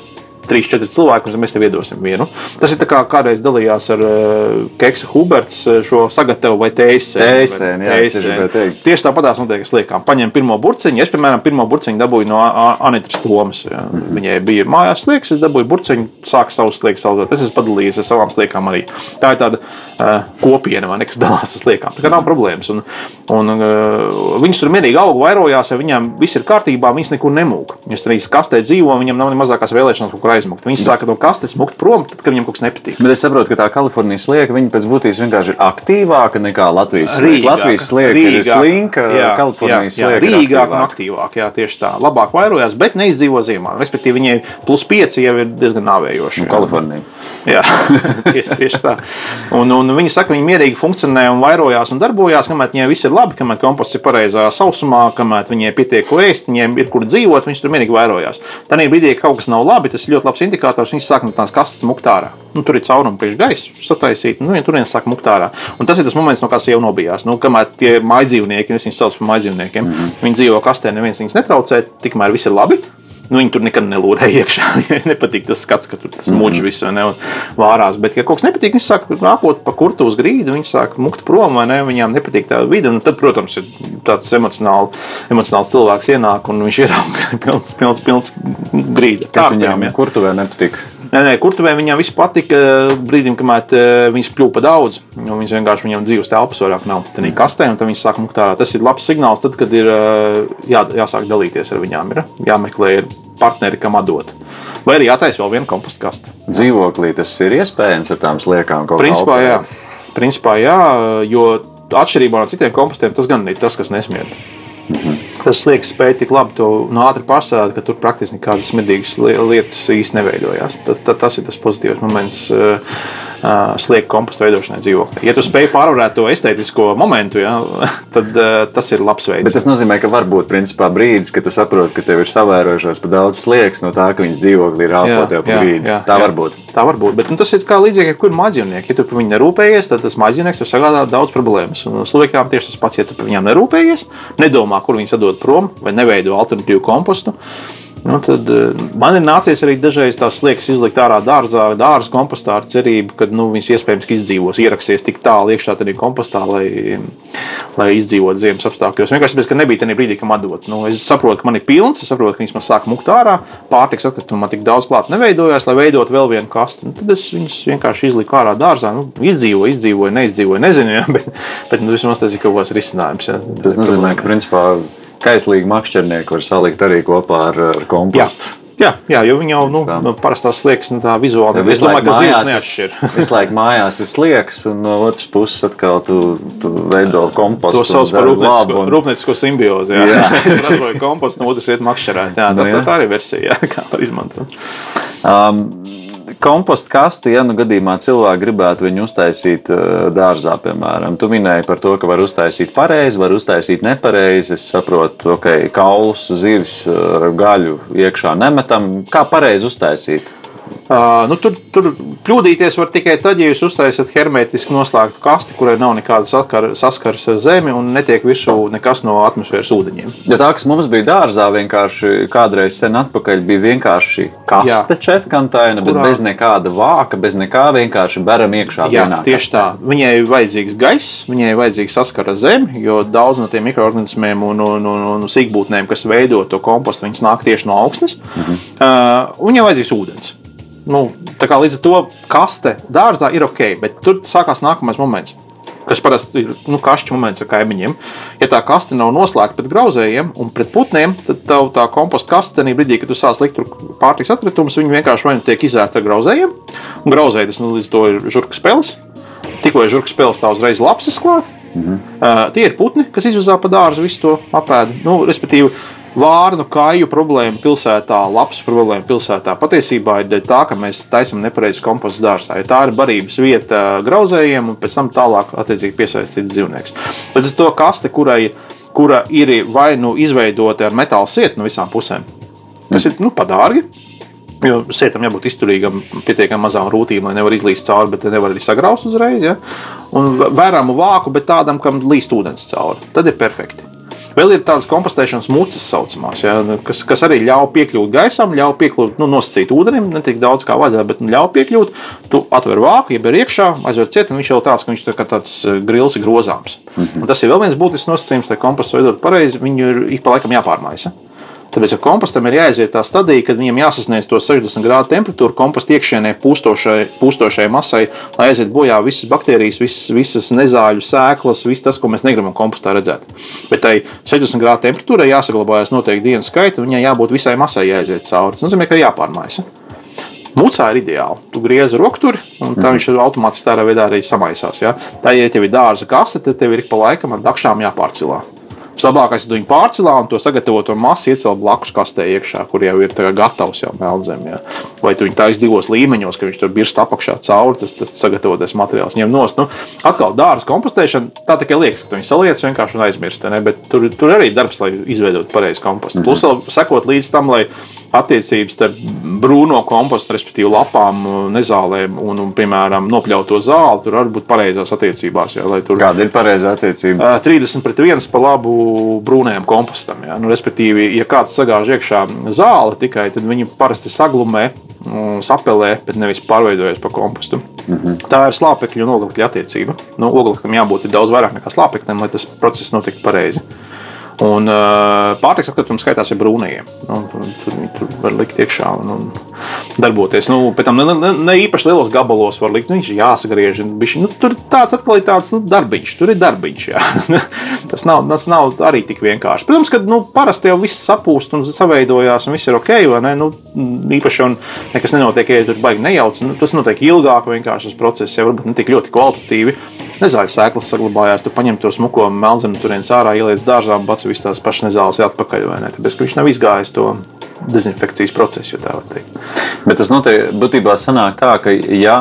trīs, četri cilvēki, un mēs tev iedosim vienu. Tas ir kā kādreiz dalījās ar uh, Keksa Huberts uh, šo sagatavotu vai tēsēnu. Tēsēni, jā, es tieši tāpatās notiek ar sliekām. Paņem pirmo burciņu. Es, piemēram, pirmo burciņu dabūju no A- Anitas Tomas. Ja. Mhm. Viņai bija mājās sliekas, es dabūju burciņu, sāku savus sliekas audzēt. Es esmu padalījies ar savām sliekām arī. Tā ir tāda kopiena, vai ne, kas dalās ar sliekām. Tā kā nav problēmas. Un, un, viņas tur mierīgi aug, vairojās, ja viņām viss ir kārtībā, viņas nekur nemūk. Viņas arī kastē dzīvo, viņam nav ne mazākās vēlēšanās kaut kur aizmukt. Viņas sāka no kastes mukt prom, tad, kad viņam kaut kas nepatīk. Bet es saprotu, ka tā Kalifornijas slieka pēc būtības vienkārši ir aktīvāka nekā Latvijas slieka. Latvijas slieka ir Rīgāka. slinka, Jā, Kalifornijas jā, jā, slieka ir Rīgāk un aktīvāk. Jā, tieši tā. Labāk vairojās, bet neizdzīvo ziemā. Respektīvi, viņai plus 5 jau ir diezgan nāvējoši. jā. Kalifornija. Jā, tieši, tieši tā. Un, un viņi saka, ka viņi mierīgi funkcionē un vairojās un darbojās, kamēr viņiem viss ir labi, kamēr komposts ir pareizā sausumā, kamēr viņiem pietiek ko ēst, viņiem ir kur dzīvot, viņi tur mierīgi vairojās. Tad brīdī, kad kaut kas nav labi, tas ir ļoti labs indikators. Viņi sāk no tās kastes mukt ārā. Nu, tur ir caurumi priekš gaisa sataisīti, nu, ja tur viens sāk mukt ārā. Un tas ir tas moments, no kā sieva nobijās. Nu, kamēr tie mājdzīvnieki, es viņus saucu par mājdzīvniekiem, mm -hmm. viņi dzīvo kastē, neviens viņus netraucē, tikmēr viss ir labi. Nu, viņi tur nekad nelūrēja iekšā. Nepatīk tas skats, ka tur tas muģis viss vai ne, un vārās. Bet, ja kaut kas nepatīk, viņi sāk nākot pa kurtu uz grīdu, viņi sāk mukt prom vai ne, viņām nepatīk tā vide. Un tad, protams, ir tāds emocionāli, emocionāls cilvēks ienāk un viņš ierauga pilns, pilns, pilns grīda. Kārtējumi, viņām ja. kurtuvē nepatīk? Nē, nē, kurtuvē viņam viss patika brīdim, kamēr eh, viņas kļuva par daudz. nu, Viņas vienkārši viņam dzīves telpas vairāk nav. Tad viņi kastē un tad viņi sāk mukt ārā. Tas ir labs signāls, tad, kad ir eh, jā, jāsāk dalīties ar viņām. Ir jāmeklē ir partneri, kam atdot. Vai arī jātaisa vēl viena komposta kaste. Dzīvoklī tas ir iespējams ar tām sliekām kaut Principā, kā jā. Principā, jā, jo atšķirībā no citiem kompostiem tas gan ir tas, kas nesmied. Tas sliekas spēja tik labi to no ātri pārsādīt, ka tur praktiski nekādas smidīgas li- lietas īsti neveidojās. Tas, tas ir tas pozitīvs moments. uh, uh, Slieka komposta veidošanai dzīvoklī. Ja tu spēj pārvarēt to estētisko momentu, ja, tad uh, tas ir labs veids. Bet tas nozīmē, ka var būt principā, brīdis, kad tu saproti, ka tev ir savērojušās par daudz sliekas no tā, ka viņas dzīvokli ir tev pa grīdu. Tā var būt. Tā var būt. Bet nu, tas ir kā līdzīgi, kur mājdzīvnieki. Ja tu par viņu nerūpējies, tad tas mājdzīvnieks tev sagādā daudz problēmas. Un sliekām tieši tas pats, ja tu par viņiem nerūpējies, nedomā, kur viņas atdot prom vai neveido alternatīvu kompostu. Nu, tad eh, man ir nācies arī dažreiz tās sliekas izlikt ārā dārzā, dārza kompostā ar cerību, ka nu, viņas iespējams izdzīvos, ieraksies tik tālu iekšā tajā kompostā, lai, lai izdzīvotu ziemas apstākļos. Vienkārši tāpēc, ka nebija tajā brīdī, kam atdot. Nu, es saprotu, ka man ir pilns, es saprotu, ka viņas man sāk mukt ārā, pārtiks atkritumu man tik daudz klāt neveidojās, lai veidotu vēl vienu kastu. Nu, tad es viņus vienkārši izliku ārā dārzā. Nu, izdzīvoju, izdzīvoju, neizdzīvoju, nezinu, ja, bet, bet nu, vismaz tas ir kaut kāds risinājums. Ja. Tas nozīmē, ka principā kaislīgi makšķernieki var salikt arī kopā ar, ar Jā. kompostu. Jā, jā, jo viņi jau nu, nu, parastās sliekas, nu, tā vizuāli. Ja Es domāju, ka zivs mājās neatšķir. ir- Visu laiku mājās ir sliekas, un no otras puses atkal tu, tu veido kompostu. To sauc un par rūpniecisko, un- rūpniecisko simbiozi. Jā, jā. es ražoju kompostu, no otras vietas makšķerēt. Jā, tā, Nu, tā, jā. tā ir versija, jā, kā var izmantot. Um, kompostu kastu, ja nu gadījumā cilvēki gribētu viņu uztaisīt uh, dārzā, piemēram, tu minēji par to, ka var uztaisīt pareizi, var uztaisīt nepareizi. Es saprotu, ka okay, kaulus, zivis ar gaļu iekšā nemetam. Kā pareizi uztaisīt? Uh, nu, tur, tur kļūdīties var tikai tad, ja jūs uztaisat hermetiski noslēgtu kasti, kurai nav nekāda sakara, saskares ar zemi un netiek virsū nekas no atmosfēras ūdeņiem. Ja tā, kas mums bija dārzā, vienkārši kādreiz sen atpakaļ bija vienkārši kaste četkantaina, bet Kurā- bez nekāda vāka, bez nekā vienkārši beram iekšā. Jā, vienā tieši tā. Viņai ir vajadzīgs gaiss, viņai ir vajadzīgs saskara ar zemi, jo daudz no tiem mikroorganismiem un, un, un, un sīkbūtnēm, kas veido to kompostu, viņas nāk tieši no augsnes. Mhm. Uh, viņai vajadzīgs ūdens. Nu, tā kā līdz ar to kaste dārzā ir ok, bet tur sākās nākamais moments. Kas parasti ir nu, kašķis moments ar kaimiņiem. Ja tā kaste nav noslēgta pret grauzējiem un pret putniem, tad tev tā komposta kaste, brīdī, kad tu sāc likt pārtiks atkritumus, viņi vienkārši vai nu tiek izēsta ar grauzējiem, un grauzēji tas nu, līdz to ir žurka spēles. Tikko ir žurka spēles, tā uzreiz labs izklāt. Mhm. Uh, tie ir putni, kas izvazā pa dārzu, visu to apēdu. Nu, respektīvi, vārnu kāju problēma pilsētā, labs problēma pilsētā patiesībā ir dēļ tā, ka mēs taisām nepareizi kompostu dārzā. Ja tā ir barības vieta grauzējiem un pēc tam tālāk attiecīgi piesaistīts dzīvnieks. Līdz ar to kaste, kurai, kura ir vai nu izveidota ar metāla sietu no visām pusēm, kas ir nu, padārgi. Jo sētam jābūt izturīgam, pietiekami mazām rūtīm, lai nevar izlīst cauri, bet nevar arī sagraust uzreiz. Ja? Un vēramu vāku, bet tādam, kam līst ūdens cauri. Tad ir perfekti. Vēl ir tādas kompostēšanas mucas, saucamās, ja, kas, kas arī ļauj piekļūt gaisam, ļauj piekļūt, nu, nosacīt ūdenim, ne tik daudz kā vajadzētu, bet ļauj piekļūt. Tu atver vāku, ja ir iekšā, aizver ciet, un viņš jau tāds, ka viņš tā kā tāds eh, grils ir grozāms. Mm -hmm. Un tas ir vēl viens būtisks nosacījums, lai kompostu veidot pareizi, viņu ir ik pa laikam jāpārmaisa. Tāpēc ar kompostam ir jāiziet tā stadija, kad viņam jāsasniedz to 60 grādu temperatūru komposta iekšienē pūstošai, masai, lai aiziet bojā visas baktērijas, visas, visas nezāļu sēklas, viss tas, ko mēs negribam kompostā redzēt. Bet tai 60 grādu temperatūrai jāsaglabājas noteikti dienu skaita, un viņai jābūt visai masai jāiziet cauri. Tas nozīmē, ka jāpārmaisa. Mucā ir ideāli. Tu griezi rokturi, un tā -hmm. viņš automātiski tādā veidā arī samaisās. Ja? Tā, ja tev ir dārza kaste, tad tev ir pa laikam ar dakšām jāpārcilā. Vislabākais ir viņu pārcelā un to sagatavoto masu iecelt blakus kastē iekšā, kur jau ir gatavs jau melnzemē. Vai tu viņu taisīsi divos līmeņos, ka viņš tur birst apakšā cauri, tas, tas sagatavotais materiāls ņem nost. Nu, atkal dārza kompostēšana, tā tikai liekas, ka viņi saliec vienkārši un aizmirst. Ne? Bet tur, tur arī darbs, lai izveidotu pareizu kompostu. Mm -hmm. Plus vēl sekot līdz tam, lai attiecības starp brūno kompostu, respektīvi lapām, nezālēm un, un piemēram, nopļauto zāli, tur var būt pareizās attiecībās. Jā, tur, Kāda ir pareizā attiecība? 30 pret 1 pa labu brūnajam kompostam. Jā. Nu, respektīvi, ja kāds sagāž iekšā zāli tikai, tad viņi parasti saglumē, sapelē, bet nevis pārveidojas par kompostu. Mm -hmm. Tā ir slāpekļa un oglekļa attiecība. Nu, ogleklim jābūt daudz vairāk nekā slāpeklim, lai tas process notiktu pareizi. Un uh, pārtiks atkritumi skaitās ar brūnajiem. Nu, tur, tur, tur var likt iekšā un, un darboties. Nu, pēc tam ne, ne, ne īpaši lielos gabalos var likt. Nu, viņš ir jāsagriež. Bišķi, nu, tur tāds atkal ir tāds nu, darbiņš. Tur ir darbiņš. tas, nav, tas nav arī tik vienkārši. Protams, ka nu, parasti jau viss sapūst un saveidojās un viss ir ok. Nu, īpaši jau nekas nenotiek, ja tur baigi nejauc. Nu, tas notiek ilgāk vienkārši tas process, jau varbūt ne tik ļoti kvalitatīvi nezāļu sēklas saglabājās. Tu paņem to smuko melnzemu, turienes ārā, ieliec dārzā un pats visas tās pašas nezāles atpakaļ. Tāpēc, ka viņš nav izgājis to dezinfekcijas procesu, ja tā var teikt. Bet tas noteikti būtībā sanāk tā, ka ja,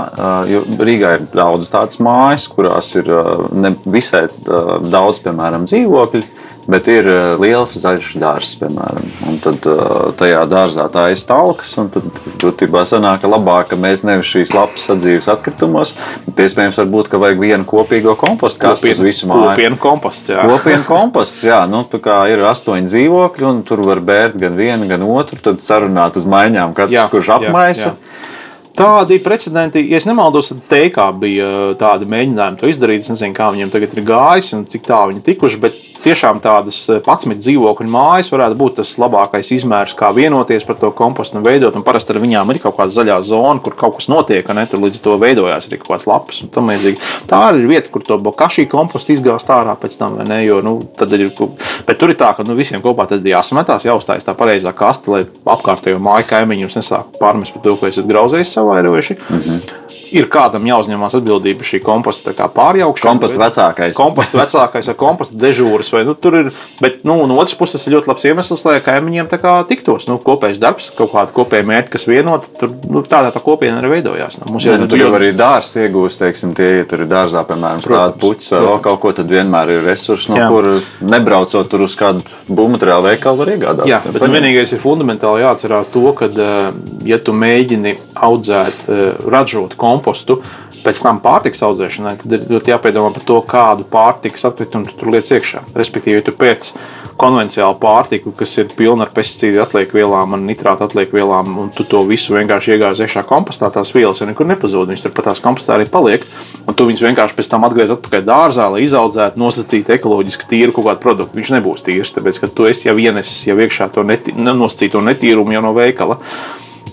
Rīgā ir daudz tādas mājas, kurās ir ne visai daudz, piemēram, dzīvokļu Bet ir eh, liels zaļš dārzs, piemēram. Un tad uh, tajā dārzā tā ir stalks. Tad būtībā sanāk, ka labāk, ka mēs nevis šīs lapas sadzīves atkritumos, bet iespējams, varbūt, ka vajag vienu kopīgo kompostu kastu uz visu māju. Kopienu komposts, jā. Kopienu komposts, jā. Nu, tā kā ir astoņi dzīvokļi, un tur var bērt gan vienu, gan otru, tad sarunāt uz maiņām katrs, jā, kurš apmaisa. Jā, jā. Tādi precedenti, ja nemaldos, tad teikā bija tādi mēģinājumi to izdarīt. Es nezinu, kā viņiem tagad ir gājis un cik tālu viņi tikuši, bet tiešām tādas 11 eh, dzīvokļu mājas varētu būt tas labākais izmērs, kā vienoties par to kompostu un veidot. Un parasti ar viņām ir kaut kāda zaļā zona, kur kaut kas notiek, un tur līdz to veidojās arī kaut kādas lapas un tam līdzīgi. Tā arī ir vieta, kur to bokašī kompostu izgāzt ārā pēc tam, vai ne? Jo, nu, ir, bet tur ir tā, ka nu, visiem kopā tad jāsametās, jāuzstājas tā pareizā kaste, lai apkārtējo māju kaimiņus nesāktu pārmest par to, ka esat grauzējis savairojuši. Mm -hmm. Ir kādam jāuzņemās atbildība šī komposta pārjaukšana. Komposta vecākais. Komposta vecākais ar komposta dežūras vai nu, ir. Bet nu, no otras puses, ir ļoti labs iemesls, lai kaimiņiem tiktos. Nu, kopējs darbs, kaut kāda kopēja mērķa, kas vienot, tur nu, tādā tā kopiena arī veidojās. Nu, mums jau nu, tur jau arī dārsts iegūst, teiksim, tie, ja tur ir dārzā, piemēram, tāda puķis vai vēl kaut ko, tad vienmēr ir resursi, no kur nebraucot tur uz kādu būvmateriālu veikalu var iegādāties. Jā, bet vienīgais ir fundamentāli jāatcerās to, ka, eh, ja tu mēģini audzēt, eh, ražot kompostu, pēc tam pārtiks audzēšanai, tad ir ļoti jāpiedomā par to, kādu pārtikas atkritumu tu tur liec iekšā. Respektīvi, tu pēc konvencionālu pārtiku, kas ir pilna ar pesticīdu atliekvielām un nitrātu atliekvielām, un tu to visu vienkārši iegāzi iekšā kompostā, tās vielas jau nekur nepazūd. Viņas tur pat tās kompostā arī paliek, un tu viņus vienkārši pēc tam atgriez atpakaļ dārzā, lai izaudzētu, nosacītu ekoloģiski tīru kaut kādu produktu. Viņš nebūs tīrs, tāpēc, ka tu esi jau ienesis jau iekšā to nosacīto netīrumu jau no veikala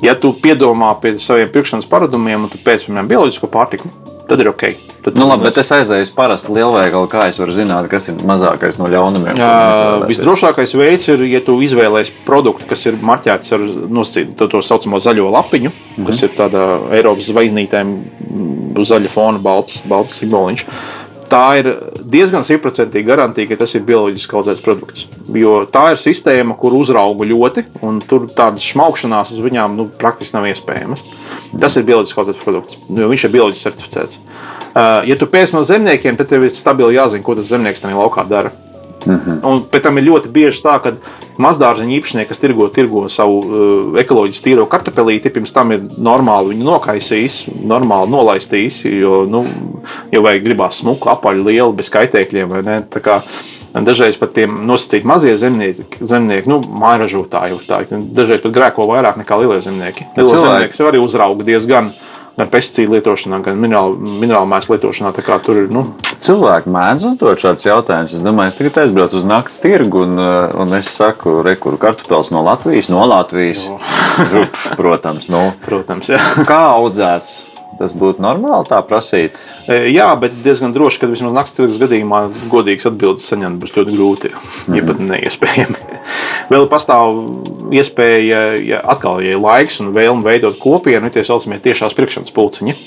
ja tu piedomā pie saviem pirkšanas paradumiem un tu pēc tam bioloģisko pārtiku, tad ir ok. Tad nu, labi, bet es aizēju uz parastu lielveikalu, kā es varu zināt, kas ir mazākais no ļaunumiem. Jā, visdrošākais veids ir, ja tu izvēlēsies produktu, kas ir marķēts ar nosacītu to, saucamo zaļo lapiņu, mm -hmm. kas ir tāda Eiropas zvaigznītēm uz zaļa fona balts, balts simboliņš tā ir diezgan simtprocentīgi garantīva, ka tas ir bioloģiski audzēts produkts. Jo tā ir sistēma, kur uzrauga ļoti, un tur tādas šmaukšanās uz viņām nu, praktiski nav iespējamas. Tas ir bioloģiski audzēts produkts, jo viņš ir bioloģiski certificēts. Uh, ja tu pēc no zemniekiem, tad tev ir stabili jāzina, ko tas zemnieks tajā laukā dara. -hmm. Un pēc tam ir ļoti bieži tā, ka mazdārziņa īpašnieki, kas tirgo, tirgo savu uh, ekoloģiski tīro kartupelīti, pirms tam ir normāli viņu nokaisījis, normāli nolaistījis, jo, nu, jo vajag gribās smuku, apaļu, lielu, bez kaitēkļiem. Dažreiz pat tiem nosacīti mazie zemnieki, zemnieki nu, mājražotāji, tā, dažreiz pat grēko vairāk nekā lielie zemnieki. Lielie cilvēki- zemnieki sev arī uzrauga diezgan gan pesticīdu lietošanā, gan minerālu, minerālu mēslu lietošanā. Tur nu, Cilvēki mēdz uzdot šādus jautājumus. Es domāju, es tagad aizbraucu uz naktas tirgu un, uh, un es saku, rekur kartupeļs no Latvijas, no Latvijas. Rup, protams, nu, protams, jā. kā audzēts. Tas būtu normāli tā prasīt. E, Jā, bet diezgan droši, ka vismaz naktas tirgus gadījumā godīgas atbildes saņemt būs ļoti grūti, ja pat neiespējami. Vēl pastāv iespēja, ja atkal ja ir laiks un vēlme veidot kopienu, tie saucamie tiešās pirkšanas pulciņi,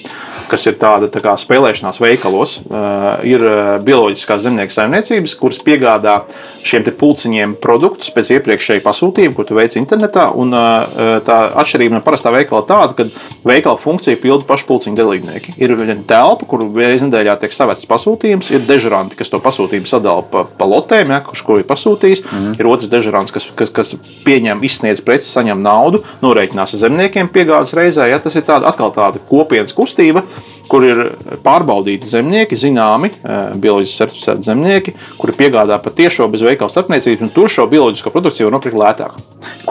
kas ir tāda tā kā spēlēšanās veikalos. Uh, ir uh, bioloģiskās zemnieku saimniecības, kuras piegādā šiem pulciņiem produktus pēc iepriekšēja pasūtījuma, ko tu veici internetā. Un, uh, tā atšķirība no parastā veikala tāda, ka veikala funkcija pilda pašu pulciņu dalībnieki. Ir viena telpa, kur reizē nedēļā tiek savests pasūtījums, ir dežuranti, kas to pasūtījumu sadala pa, pa lotēm, ja, kurš ko ir pasūtījis. Mm. Ir otrs dežurants, kas, kas, kas pieņem, izsniedz preces, saņem naudu, norēķinās ar zemniekiem piegādes reizē. Ja, tas ir tāda, atkal tāda kopienas kustība, kur ir pārbaudīti zemnieki, zināmi eh, bioloģiski certificēti zemnieki, kuri piegādā patiešo bez veikala starpniecības, un tur šo bioloģisko produkciju var nopirkt lētāk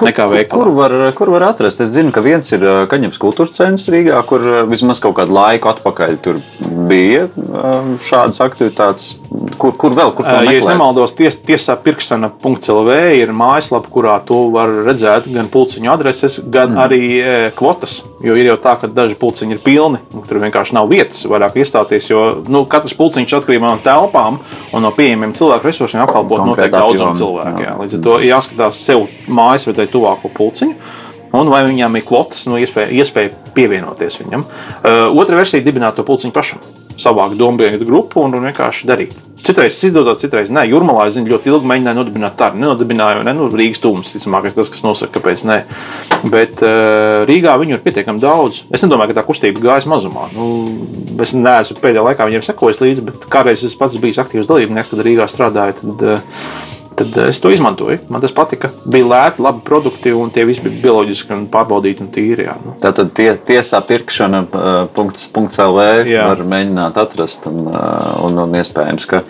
nekā veikalā. Kur var, kur var atrast? Es zinu, ka viens ir uh, Kaņepes kultūras centrs Rīgā, kur uh, vismaz kaut kādu laiku atpakaļ tur bija šādas aktivitātes. Kur, kur vēl? Kur Ja es nemaldos, ties, tiesā pirksana.clv ir mājaslapa, kurā to var redzēt gan pulciņu adreses, gan mm. arī eh, kvotas. Jo ir jau tā, ka daži pulciņi ir pilni, tur vienkārši nav vietas vairāk iestāties. Jo nu, katrs pulciņš atkarībā no telpām un no pieejamiem cilvēku resursiem apkalpot noteikti apjomu, cilvēku. jā. Līdz ar to jāskatās sev mājas vai tuvāko pulciņu. Un vai viņam ir kvotas, nu, iespēja, iespēja pievienoties viņam. Uh, otra versija ir dibināt to pulciņu pašam, savākt domājumu grupu un, un vienkārši darīt. Citreiz izdodas, citreiz nē. Jurmalā es zinu, ļoti ilgi mēģināju nodibināt tādu. Nenodibināju, ne nu, Rīgas tūmus, visticamāk, tas, kas nosaka, kāpēc nē. Bet uh, Rīgā viņu ir pietiekami daudz. Es nedomāju, ka tā kustība gājas mazumā. Nu, es neesmu pēdējā laikā viņiem sekojis līdzi, bet kādreiz es pats biju aktīvs dalībnieks, kad Rīgā strādāju. Tad, uh, Tad es to izmantoju. Man tas patika. Bija lēti, labi produkti, un tie visi bija bioloģiski un pārbaudīti un tīri. Jā, nu. Tātad tie, tiesā pirkšana, uh, punkts, punkts LV Jā. var mēģināt atrast, un, uh, un, un iespējams, ka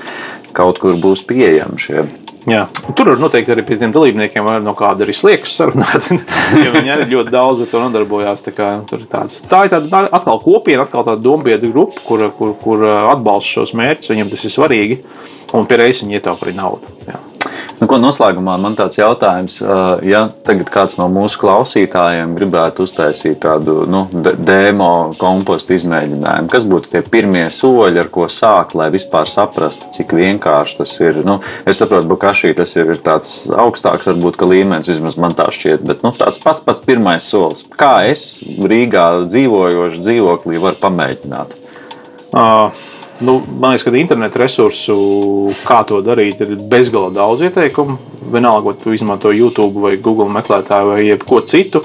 kaut kur būs pieejami šie. Jā. Tur var noteikti arī pie tiem dalībniekiem var no kāda arī sliekas sarunāt. viņi arī ļoti daudz ar to nodarbojās. Tā, kā, tāds, tā ir tāda atkal kopiena, atkal tāda dombiedra grupa, kur, kur, kur atbalsta šos mērķus. Viņiem tas ir svarīgi. Un pie reizes viņi ietaupa arī naudu. Jā. Nu, ko, noslēgumā man tāds jautājums, ja tagad kāds no mūsu klausītājiem gribētu uztaisīt tādu nu, de- demo kompostu izmēģinājumu, kas būtu tie pirmie soļi, ar ko sākt, lai vispār saprastu, cik vienkārši tas ir. Nu, es saprotu, ka šī tas ir tāds augstāks, varbūt, līmenis vismaz man tā šķiet, bet nu, tāds pats pats pirmais solis. Kā es Rīgā dzīvojošu dzīvoklī varu pamēģināt? Uh, nu, man liekas, ka internetu resursu, kā to darīt, ir bezgalīgi daudz ieteikumu. Vienalga, vai tu izmanto YouTube vai Google meklētāju vai jebko citu.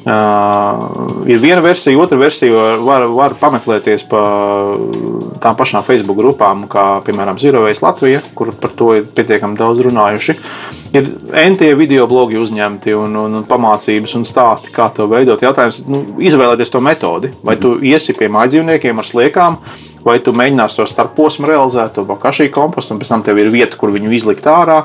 Uh, ir viena versija, otra versija var, var, pameklēties pa tām pašām Facebook grupām, kā piemēram Zirovējas Latvija, kur par to ir pietiekami daudz runājuši. Ir entie video blogi uzņemti un, un, un pamācības un stāsti, kā to veidot. Jautājums nu, izvēlēties to metodi, vai tu iesi pie mājdzīvniekiem ar sliekām, vai tu mēģināsi to starposmu realizēt, to bakašī kompostu, un pēc tam tev ir vieta, kur viņu izlikt ārā,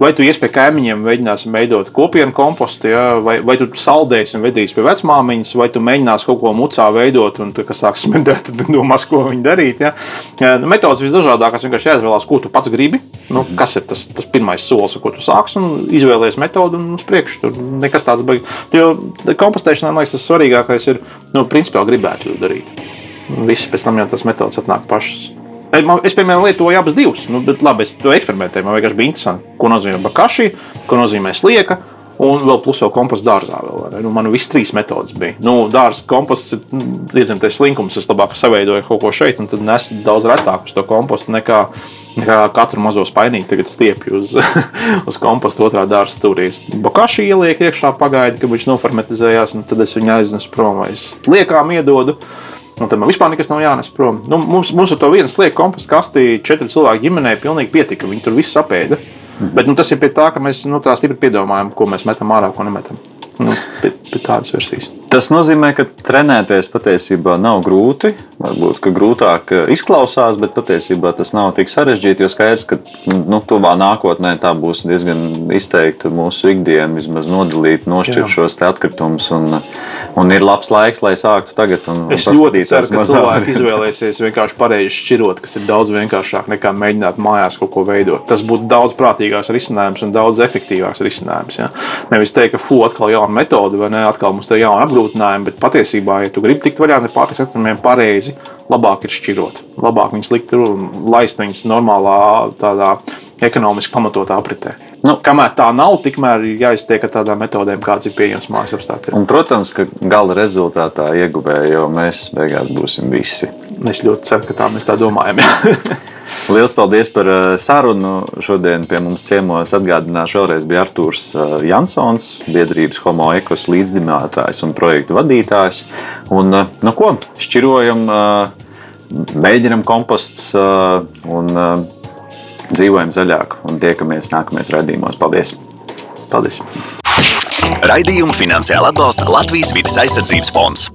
vai tu iesi pie kaimiņiem, mēģināsi veidot kopienu kompostu, ja? vai, vai tu saldēsi un vedīsi pie vecmāmiņas, vai tu mēģināsi kaut ko mucā veidot, un tu, kas sāks smendēt, tad domās, ko viņi darīt. Ja? Nu, Metodas visdažādākās, vienkārši jāizvēlās, ko tu pats gribi, nu, kas ir tas, tas pirmais solis, ko tu sāksi, un izvēlējies metodu un uz priekšu. Tur nekas tāds beigas. Jo kompostēšanā, man liekas, tas svarīgākais ir, nu, principā gribētu to darīt. Visi pēc tam jau tās metodas atnāk pašas. Man- es piemēram, lietoju abas divas. Nu, bet, labi, es to eksperimentēju. Man vienkārši bija interesanti, ko nozīmē bakaši, ko nozīmē slieka. Un vēl plus jau komposts dārzā. Vēl, nu, man viss trīs metodas bija. Nu, dārza komposts ir nu, tas slinkums. Es labāk savaidoju kaut ko šeit, un tad nesu daudz retāk uz to kompostu nekā, nekā katru mazo spainīti tagad stiepju uz, uz kompostu otrā dārza stūrī. Bakaši ieliek iekšā, pagaidi, ka viņš noformatizējās, un tad es viņu aiznesu prom vai es liekām iedodu. Un tad man vispār nekas nav jānes prom. Nu, mums, mums ar to vienu slieku kompostu kastī četru cilvēku ģimenē pilnīgi pietika. Viņi tur viss apēda. Bet nu, tas ir pie tā, ka mēs nu, tā stipri piedomājam, ko mēs metam ārā, ko nemetam. Nu, pie, pie tādas versijas. Tas nozīmē, ka trenēties patiesībā nav grūti. Varbūt grūtāk izklausās, bet patiesībā tas nav tik sarežģīti. Jo skaidrs, ka nu, tuvā nākotnē tā būs diezgan izteikta mūsu ikdiena, vismaz nodalīt, nošķirt šos atkritumus. Un, un ir labs laiks, lai sāktu tagad. Un, es un ļoti ceru, ka cilvēki izvēlēsies vienkārši pareizi šķirot, kas ir daudz vienkāršāk nekā mēģināt mājās kaut ko veidot. Tas būtu daudz prātīgāks risinājums un daudz efektīvāks risinājums. Ja? Nevis teikt, ka fu atkal jauna metode vai ne, atkal mums te jauna apgrūtinājuma bet patiesībā, ja tu gribi tikt vaļā no pārtikas atkritumiem pareizi, labāk ir šķirot. Labāk viņus likt un laist viņus normālā, tādā ekonomiski pamatotā apritē. Nu, kamēr tā nav, tikmēr ir jāiztiek ar tādām metodēm, kādas ir pieejamas mājas apstākļos. Protams, ka gala rezultātā ieguvēja jau mēs beigās būsim visi. Es ļoti ceru, ka tā mēs tā domājam. Lielas paldies par uh, sarunu. Šodien pie mums ciemos atgādināšu vēlreiz bija Artūrs uh, Jansons, biedrības Homo ekos līdzdibinātājs un projektu vadītājs. Un, uh, nu ko, šķirojam, mēģinam komposts un dzīvojam zaļāk un tiekamies nākamajos raidījumos. Paldies! Paldies! Raidījumu finansiāli atbalsta Latvijas vidas aizsardzības fonds.